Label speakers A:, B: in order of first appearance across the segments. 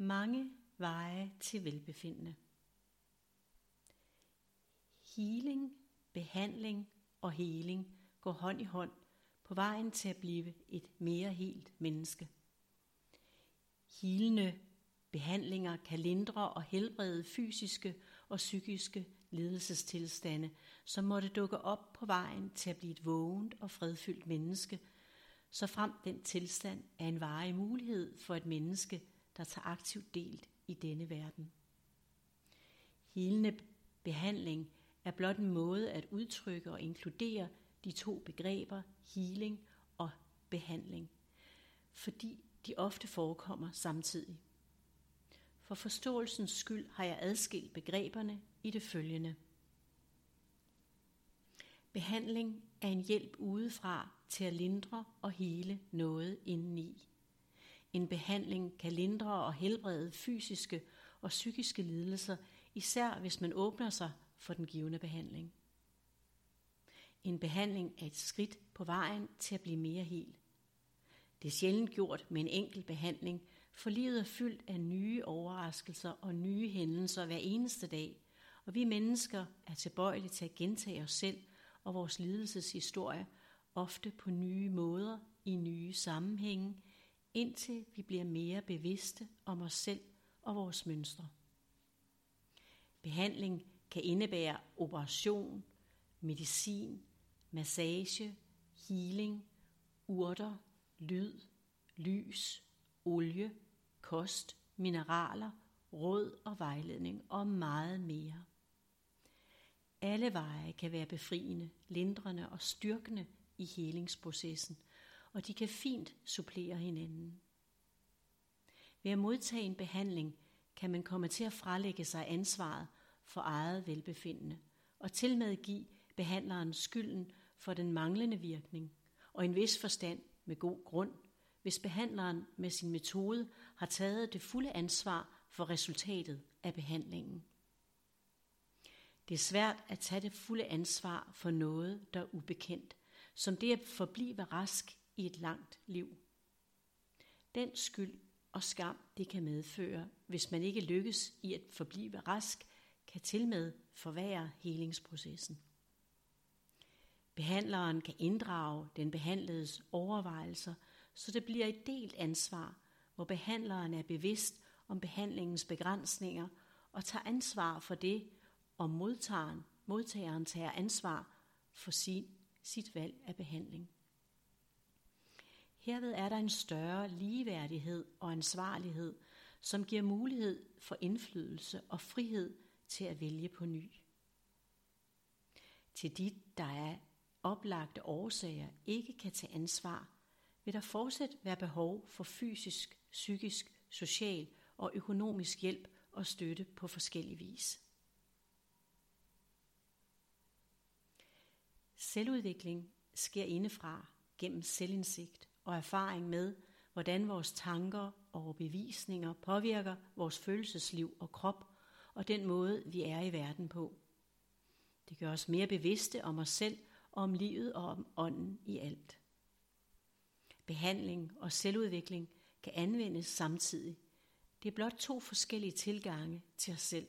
A: Mange veje til velbefindende. Healing, behandling og heling går hånd i hånd på vejen til at blive et mere helt menneske. Hilende behandlinger kan lindre og helbrede fysiske og psykiske lidelsestilstande, som måtte dukke op på vejen til at blive et vågent og fredfyldt menneske, så frem den tilstand er en varig mulighed for et menneske, der tager aktivt delt i denne verden. Helende behandling er blot en måde at udtrykke og inkludere de to begreber healing og behandling, fordi de ofte forekommer samtidig. For forståelsens skyld har jeg adskilt begreberne i det følgende. Behandling er en hjælp udefra til at lindre og hele noget indeni. En behandling kan lindre og helbrede fysiske og psykiske lidelser, især hvis man åbner sig for den givende behandling. En behandling er et skridt på vejen til at blive mere hel. Det er sjældent gjort med en enkelt behandling, for livet er fyldt af nye overraskelser og nye hændelser hver eneste dag, og vi mennesker er tilbøjelige til at gentage os selv og vores lidelseshistorie, ofte på nye måder, i nye sammenhænge, indtil vi bliver mere bevidste om os selv og vores mønstre. Behandling kan indebære operation, medicin, massage, healing, urter, lyd, lys, olie, kost, mineraler, råd og vejledning og meget mere. Alle veje kan være befriende, lindrende og styrkende i helingsprocessen, og de kan fint supplere hinanden. Ved at modtage en behandling kan man komme til at frelægge sig ansvaret for eget velbefindende, og til med give behandleren skylden for den manglende virkning, og en vis forstand med god grund, hvis behandleren med sin metode har taget det fulde ansvar for resultatet af behandlingen. Det er svært at tage det fulde ansvar for noget, der er ubekendt, som det at forblive rask i et langt liv. Den skyld og skam, det kan medføre, hvis man ikke lykkes i at forblive rask, kan tilmed forværre helingsprocessen. Behandleren kan inddrage den behandledes overvejelser, så det bliver et delt ansvar, hvor behandleren er bevidst om behandlingens begrænsninger og tager ansvar for det, og modtageren, modtageren tager ansvar for sin, sit valg af behandling. Herved er der en større ligeværdighed og ansvarlighed, som giver mulighed for indflydelse og frihed til at vælge på ny. Til de, der af oplagte årsager ikke kan tage ansvar, vil der fortsat være behov for fysisk, psykisk, social og økonomisk hjælp og støtte på forskellig vis. Selvudvikling sker indefra gennem selvindsigt og erfaring med, hvordan vores tanker og bevisninger påvirker vores følelsesliv og krop og den måde, vi er i verden på. Det gør os mere bevidste om os selv og om livet og om ånden i alt. Behandling og selvudvikling kan anvendes samtidig. Det er blot to forskellige tilgange til os selv,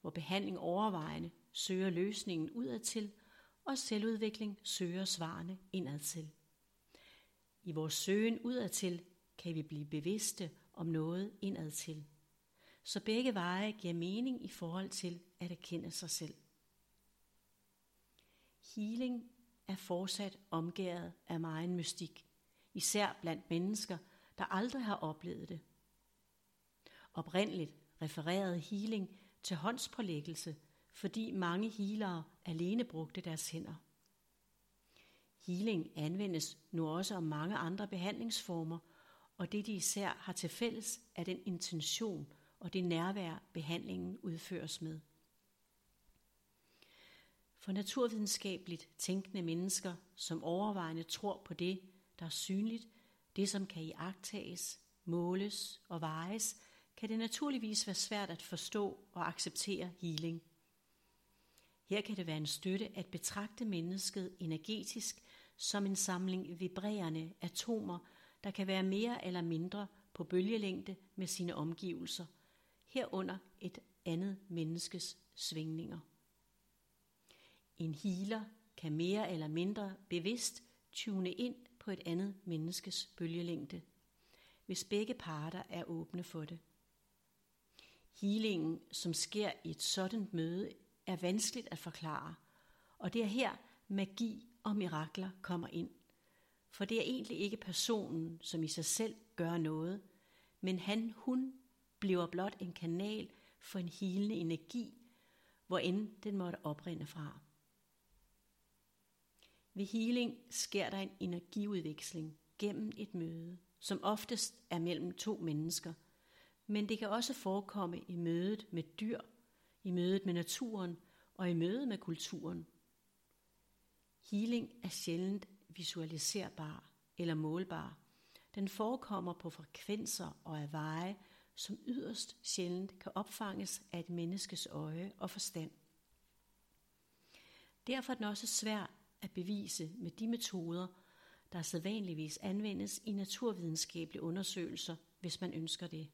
A: hvor behandling overvejende søger løsningen udadtil, og selvudvikling søger svarene indadtil. I vores søgen udadtil kan vi blive bevidste om noget indadtil. Så begge veje giver mening i forhold til at erkende sig selv. Healing er fortsat omgæret af meget mystik, især blandt mennesker, der aldrig har oplevet det. Oprindeligt refererede healing til håndspålæggelse, fordi mange healere alene brugte deres hænder. Healing anvendes nu også om mange andre behandlingsformer, og det de især har til fælles er den intention og det nærvær, behandlingen udføres med. For naturvidenskabeligt tænkende mennesker, som overvejende tror på det, der er synligt, det som kan iagtages, måles og vejes, kan det naturligvis være svært at forstå og acceptere healing. Her kan det være en støtte at betragte mennesket energetisk som en samling vibrerende atomer, der kan være mere eller mindre på bølgelængde med sine omgivelser, herunder et andet menneskes svingninger. En healer kan mere eller mindre bevidst tune ind på et andet menneskes bølgelængde, hvis begge parter er åbne for det. Healingen, som sker i et sådan møde, er vanskeligt at forklare, og det er her magi og mirakler kommer ind. For det er egentlig ikke personen, som i sig selv gør noget, men han, hun bliver blot en kanal for en helende energi, hvor end den måtte oprinde fra. Ved healing sker der en energiudveksling gennem et møde, som oftest er mellem to mennesker, men det kan også forekomme i mødet med dyr, i mødet med naturen og i mødet med kulturen. Healing er sjældent visualiserbar eller målbar. Den forekommer på frekvenser og af veje, som yderst sjældent kan opfanges af et menneskes øje og forstand. Derfor er den også svær at bevise med de metoder, der sædvanligvis anvendes i naturvidenskabelige undersøgelser, hvis man ønsker det.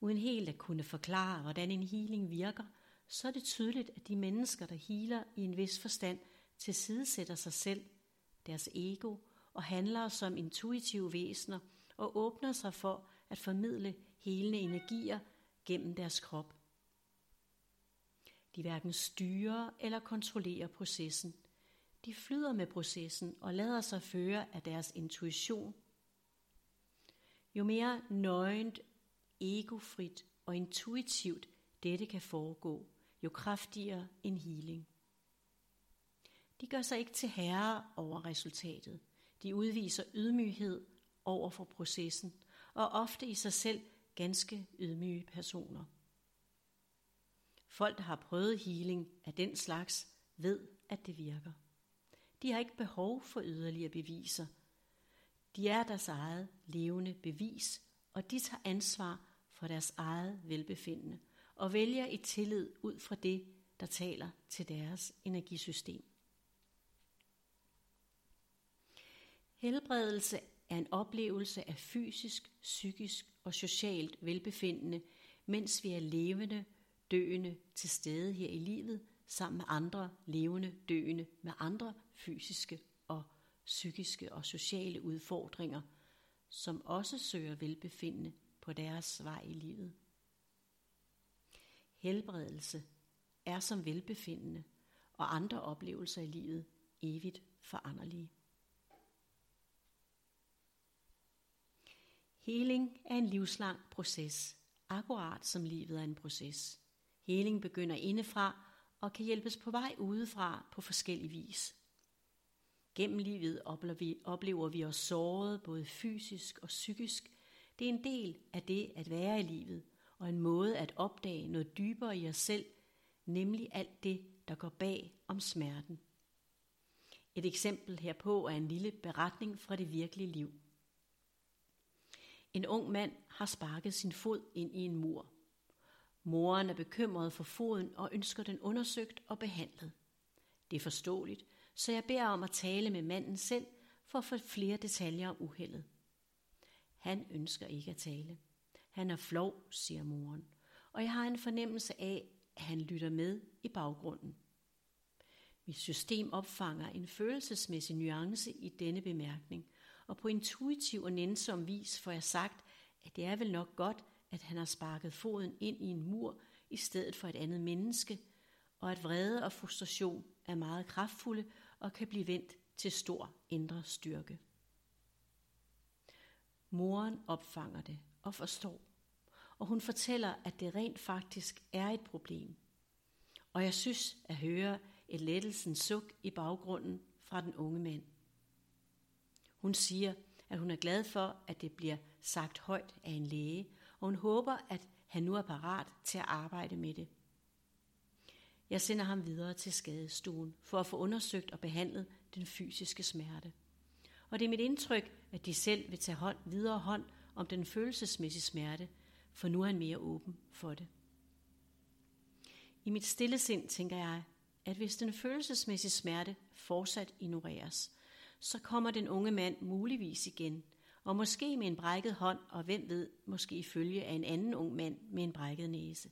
A: Uden helt at kunne forklare, hvordan en healing virker, så er det tydeligt, at de mennesker, der healer i en vis forstand, tilsidesætter sig selv, deres ego og handler som intuitive væsener og åbner sig for at formidle helende energier gennem deres krop. De hverken styrer eller kontrollerer processen. De flyder med processen og lader sig føre af deres intuition. Jo mere nøgent, egofrit og intuitivt dette kan foregå, jo kraftigere en healing. De gør sig ikke til herre over resultatet. De udviser ydmyghed over for processen, og ofte i sig selv ganske ydmyge personer. Folk, der har prøvet healing af den slags, ved, at det virker. De har ikke behov for yderligere beviser. De er deres eget levende bevis, og de tager ansvar for deres eget velbefindende og vælger i tillid ud fra det, der taler til deres energisystem. Helbredelse er en oplevelse af fysisk, psykisk og socialt velbefindende, mens vi er levende, døende til stede her i livet, sammen med andre levende, døende med andre fysiske og psykiske og sociale udfordringer, som også søger velbefindende på deres vej i livet. Helbredelse er som velbefindende og andre oplevelser i livet evigt foranderlige. Heling er en livslang proces, akkurat som livet er en proces. Heling begynder indefra og kan hjælpes på vej udefra på forskellig vis. Gennem livet oplever vi, oplever vi os såret både fysisk og psykisk. Det er en del af det at være i livet, og en måde at opdage noget dybere i os selv, nemlig alt det, der går bag om smerten. Et eksempel herpå er en lille beretning fra det virkelige liv. En ung mand har sparket sin fod ind i en mur. Moren er bekymret for foden og ønsker den undersøgt og behandlet. Det er forståeligt, så jeg beder om at tale med manden selv for at få flere detaljer om uheldet. Han ønsker ikke at tale. Han er flov, siger moren, og jeg har en fornemmelse af, at han lytter med i baggrunden. Mit system opfanger en følelsesmæssig nuance i denne bemærkning, og på intuitiv og nænsom vis får jeg sagt, at det er vel nok godt, at han har sparket foden ind i en mur i stedet for et andet menneske, og at vrede og frustration er meget kraftfulde og kan blive vendt til stor indre styrke. Moren opfanger det og forstår, og hun fortæller, at det rent faktisk er et problem. Og jeg synes at høre et lettelsens suk i baggrunden fra den unge mand. Hun siger, at hun er glad for, at det bliver sagt højt af en læge, og hun håber, at han nu er parat til at arbejde med det. Jeg sender ham videre til skadestuen for at få undersøgt og behandlet den fysiske smerte. Og det er mit indtryk, at de selv vil tage hånd, videre hånd om den følelsesmæssige smerte, for nu er han mere åben for det. I mit stille sind tænker jeg, at hvis den følelsesmæssige smerte fortsat ignoreres, så kommer den unge mand muligvis igen, og måske med en brækket hånd, og hvem ved, måske i følge af en anden ung mand med en brækket næse.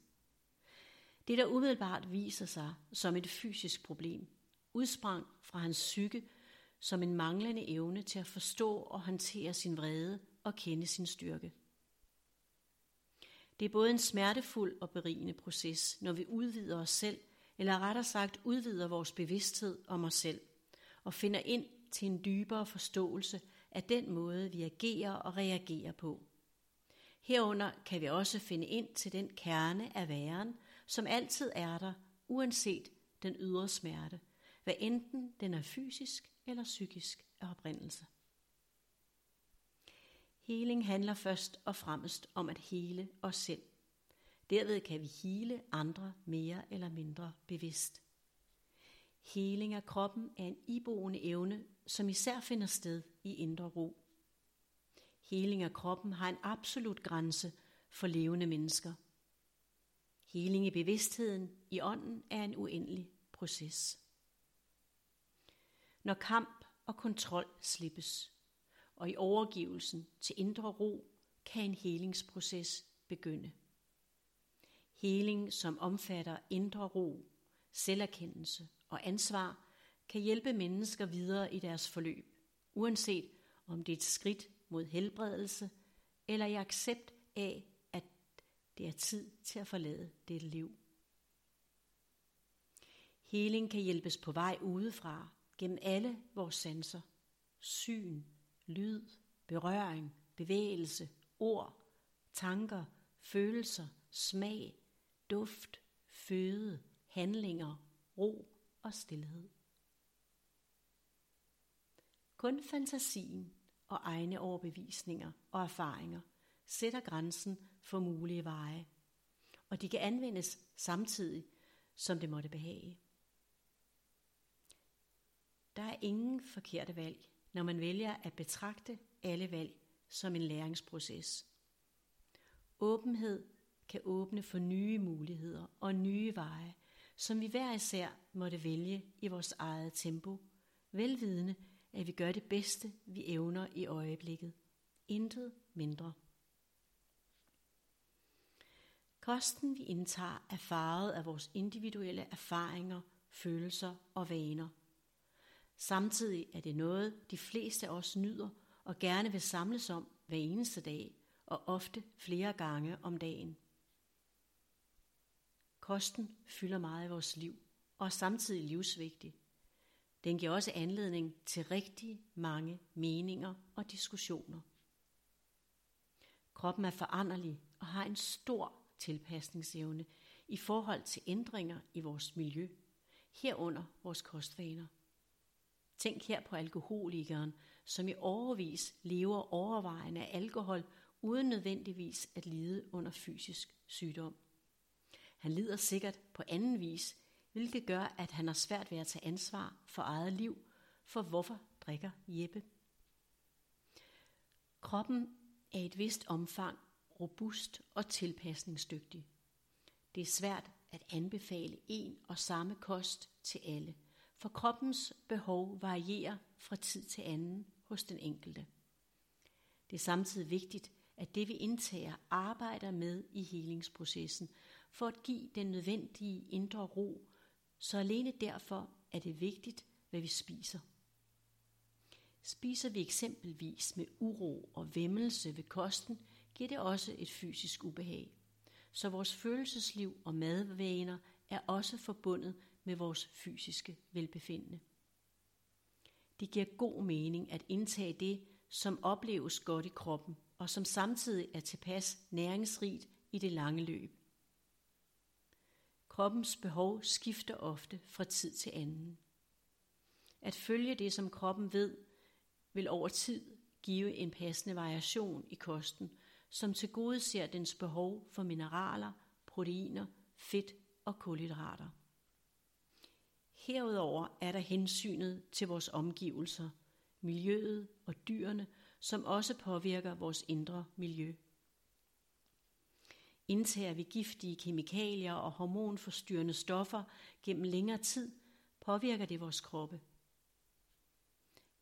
A: Det, der umiddelbart viser sig som et fysisk problem, udsprang fra hans psyke som en manglende evne til at forstå og håndtere sin vrede og kende sin styrke. Det er både en smertefuld og berigende proces, når vi udvider os selv, eller rettere sagt udvider vores bevidsthed om os selv, og finder ind til en dybere forståelse af den måde, vi agerer og reagerer på. Herunder kan vi også finde ind til den kerne af væren, som altid er der, uanset den ydre smerte, hvad enten den er fysisk eller psykisk af oprindelse. Heling handler først og fremmest om at hele os selv. Derved kan vi hele andre mere eller mindre bevidst. Heling af kroppen er en iboende evne, som især finder sted i indre ro. Heling af kroppen har en absolut grænse for levende mennesker. Heling i bevidstheden i ånden er en uendelig proces. Når kamp og kontrol slippes, og i overgivelsen til indre ro, kan en helingsproces begynde. Heling, som omfatter indre ro, selverkendelse og ansvar, kan hjælpe mennesker videre i deres forløb, uanset om det er et skridt mod helbredelse eller i accept af, at det er tid til at forlade dette liv. Heling kan hjælpes på vej udefra, gennem alle vores sanser. Syn, lyd, berøring, bevægelse, ord, tanker, følelser, smag, duft, føde, handlinger, ro og stillhed. Kun fantasien og egne overbevisninger og erfaringer sætter grænsen for mulige veje, og de kan anvendes samtidig, som det måtte behage. Der er ingen forkerte valg, når man vælger at betragte alle valg som en læringsproces. Åbenhed kan åbne for nye muligheder og nye veje, som vi hver især måtte vælge i vores eget tempo, velvidende, at vi gør det bedste, vi evner i øjeblikket. Intet mindre. Kosten, vi indtager, er farvet af vores individuelle erfaringer, følelser og vaner – Samtidig er det noget, de fleste af os nyder og gerne vil samles om hver eneste dag, og ofte flere gange om dagen. Kosten fylder meget i vores liv, og er samtidig livsvigtig. Den giver også anledning til rigtig mange meninger og diskussioner. Kroppen er foranderlig og har en stor tilpasningsevne i forhold til ændringer i vores miljø, herunder vores kostvaner. Tænk her på alkoholikeren, som i overvis lever overvejende af alkohol, uden nødvendigvis at lide under fysisk sygdom. Han lider sikkert på anden vis, hvilket gør, at han har svært ved at tage ansvar for eget liv, for hvorfor drikker Jeppe? Kroppen er i et vist omfang robust og tilpasningsdygtig. Det er svært at anbefale en og samme kost til alle for kroppens behov varierer fra tid til anden hos den enkelte. Det er samtidig vigtigt, at det vi indtager arbejder med i helingsprocessen for at give den nødvendige indre ro, så alene derfor er det vigtigt, hvad vi spiser. Spiser vi eksempelvis med uro og væmmelse ved kosten, giver det også et fysisk ubehag. Så vores følelsesliv og madvaner er også forbundet med vores fysiske velbefindende. Det giver god mening at indtage det, som opleves godt i kroppen, og som samtidig er tilpas næringsrigt i det lange løb. Kroppens behov skifter ofte fra tid til anden. At følge det, som kroppen ved, vil over tid give en passende variation i kosten, som til gode ser dens behov for mineraler, proteiner, fedt og kulhydrater. Herudover er der hensynet til vores omgivelser, miljøet og dyrene, som også påvirker vores indre miljø. Indtager vi giftige kemikalier og hormonforstyrrende stoffer gennem længere tid, påvirker det vores kroppe.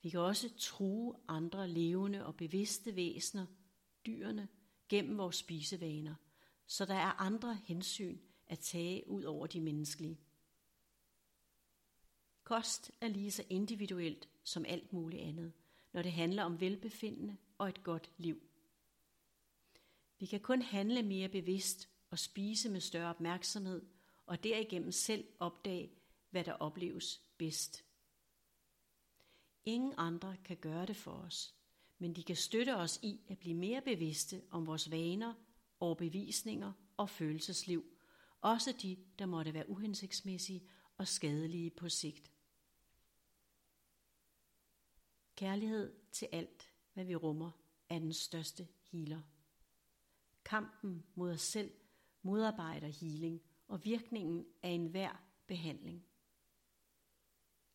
A: Vi kan også true andre levende og bevidste væsener, dyrene, gennem vores spisevaner, så der er andre hensyn at tage ud over de menneskelige. Kost er lige så individuelt som alt muligt andet, når det handler om velbefindende og et godt liv. Vi kan kun handle mere bevidst og spise med større opmærksomhed, og derigennem selv opdage, hvad der opleves bedst. Ingen andre kan gøre det for os, men de kan støtte os i at blive mere bevidste om vores vaner, overbevisninger og følelsesliv, også de, der måtte være uhensigtsmæssige og skadelige på sigt. Kærlighed til alt, hvad vi rummer, er den største healer. Kampen mod os selv modarbejder healing og virkningen af enhver behandling.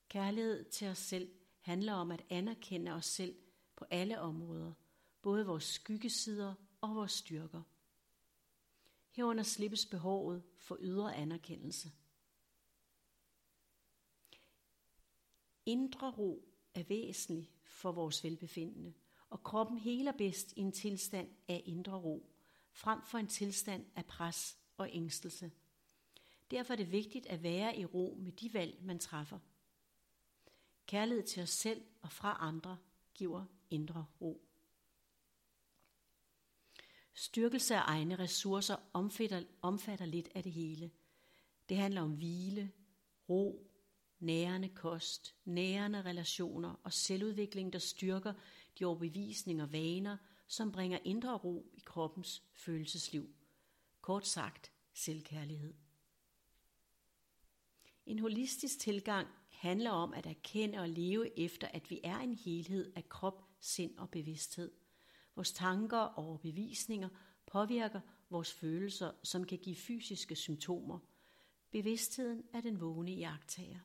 A: Kærlighed til os selv handler om at anerkende os selv på alle områder, både vores skyggesider og vores styrker. Herunder slippes behovet for ydre anerkendelse. Indre ro er væsentlig for vores velbefindende, og kroppen heler bedst i en tilstand af indre ro, frem for en tilstand af pres og ængstelse. Derfor er det vigtigt at være i ro med de valg, man træffer. Kærlighed til os selv og fra andre giver indre ro. Styrkelse af egne ressourcer omfatter, omfatter lidt af det hele. Det handler om hvile, ro, nærende kost, nærende relationer og selvudvikling, der styrker de overbevisninger og vaner, som bringer indre ro i kroppens følelsesliv. Kort sagt, selvkærlighed. En holistisk tilgang handler om at erkende og leve efter, at vi er en helhed af krop, sind og bevidsthed. Vores tanker og overbevisninger påvirker vores følelser, som kan give fysiske symptomer. Bevidstheden er den vågne iagtager.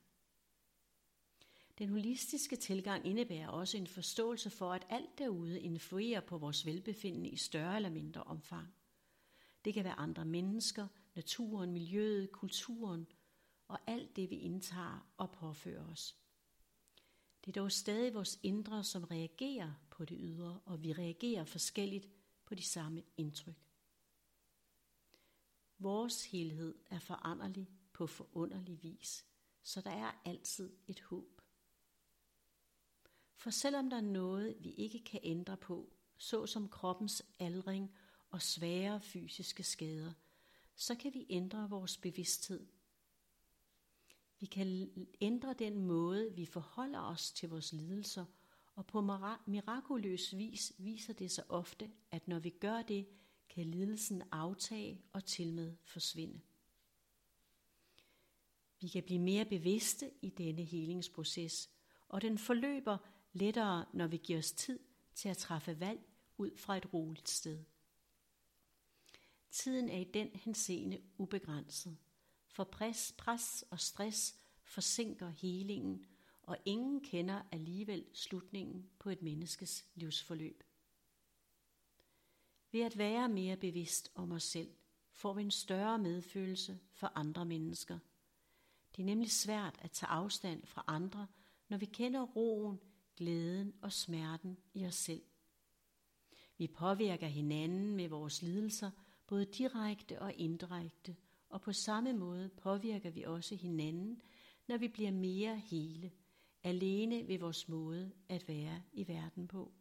A: Den holistiske tilgang indebærer også en forståelse for, at alt derude influerer på vores velbefindende i større eller mindre omfang. Det kan være andre mennesker, naturen, miljøet, kulturen og alt det, vi indtager og påfører os. Det er dog stadig vores indre, som reagerer på det ydre, og vi reagerer forskelligt på de samme indtryk. Vores helhed er foranderlig på forunderlig vis, så der er altid et håb. For selvom der er noget, vi ikke kan ændre på, såsom kroppens aldring og svære fysiske skader, så kan vi ændre vores bevidsthed. Vi kan ændre den måde, vi forholder os til vores lidelser, og på mirakuløs vis viser det sig ofte, at når vi gør det, kan lidelsen aftage og tilmed forsvinde. Vi kan blive mere bevidste i denne helingsproces, og den forløber lettere, når vi giver os tid til at træffe valg ud fra et roligt sted. Tiden er i den henseende ubegrænset, for pres, pres og stress forsinker helingen, og ingen kender alligevel slutningen på et menneskes livsforløb. Ved at være mere bevidst om os selv, får vi en større medfølelse for andre mennesker. Det er nemlig svært at tage afstand fra andre, når vi kender roen glæden og smerten i os selv. Vi påvirker hinanden med vores lidelser, både direkte og indirekte, og på samme måde påvirker vi også hinanden, når vi bliver mere hele, alene ved vores måde at være i verden på.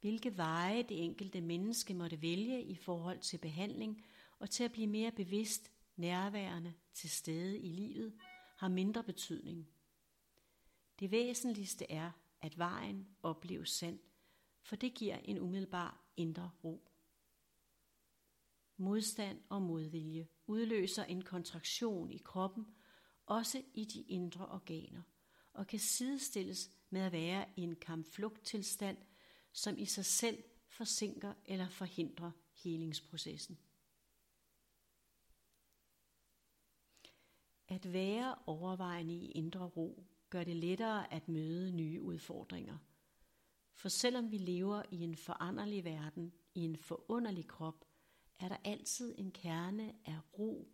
A: Hvilke veje det enkelte menneske måtte vælge i forhold til behandling og til at blive mere bevidst, nærværende til stede i livet, har mindre betydning – det væsentligste er, at vejen opleves sand, for det giver en umiddelbar indre ro. Modstand og modvilje udløser en kontraktion i kroppen, også i de indre organer, og kan sidestilles med at være i en kampflugttilstand, som i sig selv forsinker eller forhindrer helingsprocessen. At være overvejende i indre ro gør det lettere at møde nye udfordringer. For selvom vi lever i en foranderlig verden, i en forunderlig krop, er der altid en kerne af ro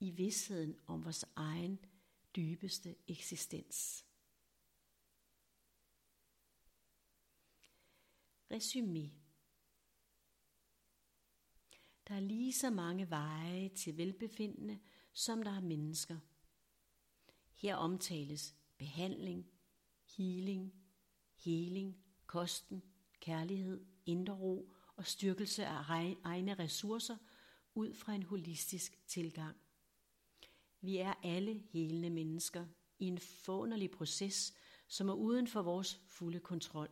A: i vidsheden om vores egen dybeste eksistens. Resumé Der er lige så mange veje til velbefindende, som der er mennesker. Her omtales behandling, healing, heling, kosten, kærlighed, indre ro og styrkelse af egne ressourcer ud fra en holistisk tilgang. Vi er alle helende mennesker i en forunderlig proces, som er uden for vores fulde kontrol.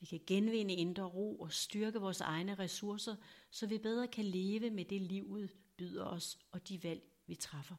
A: Vi kan genvinde indre ro og styrke vores egne ressourcer, så vi bedre kan leve med det livet byder os og de valg, vi træffer.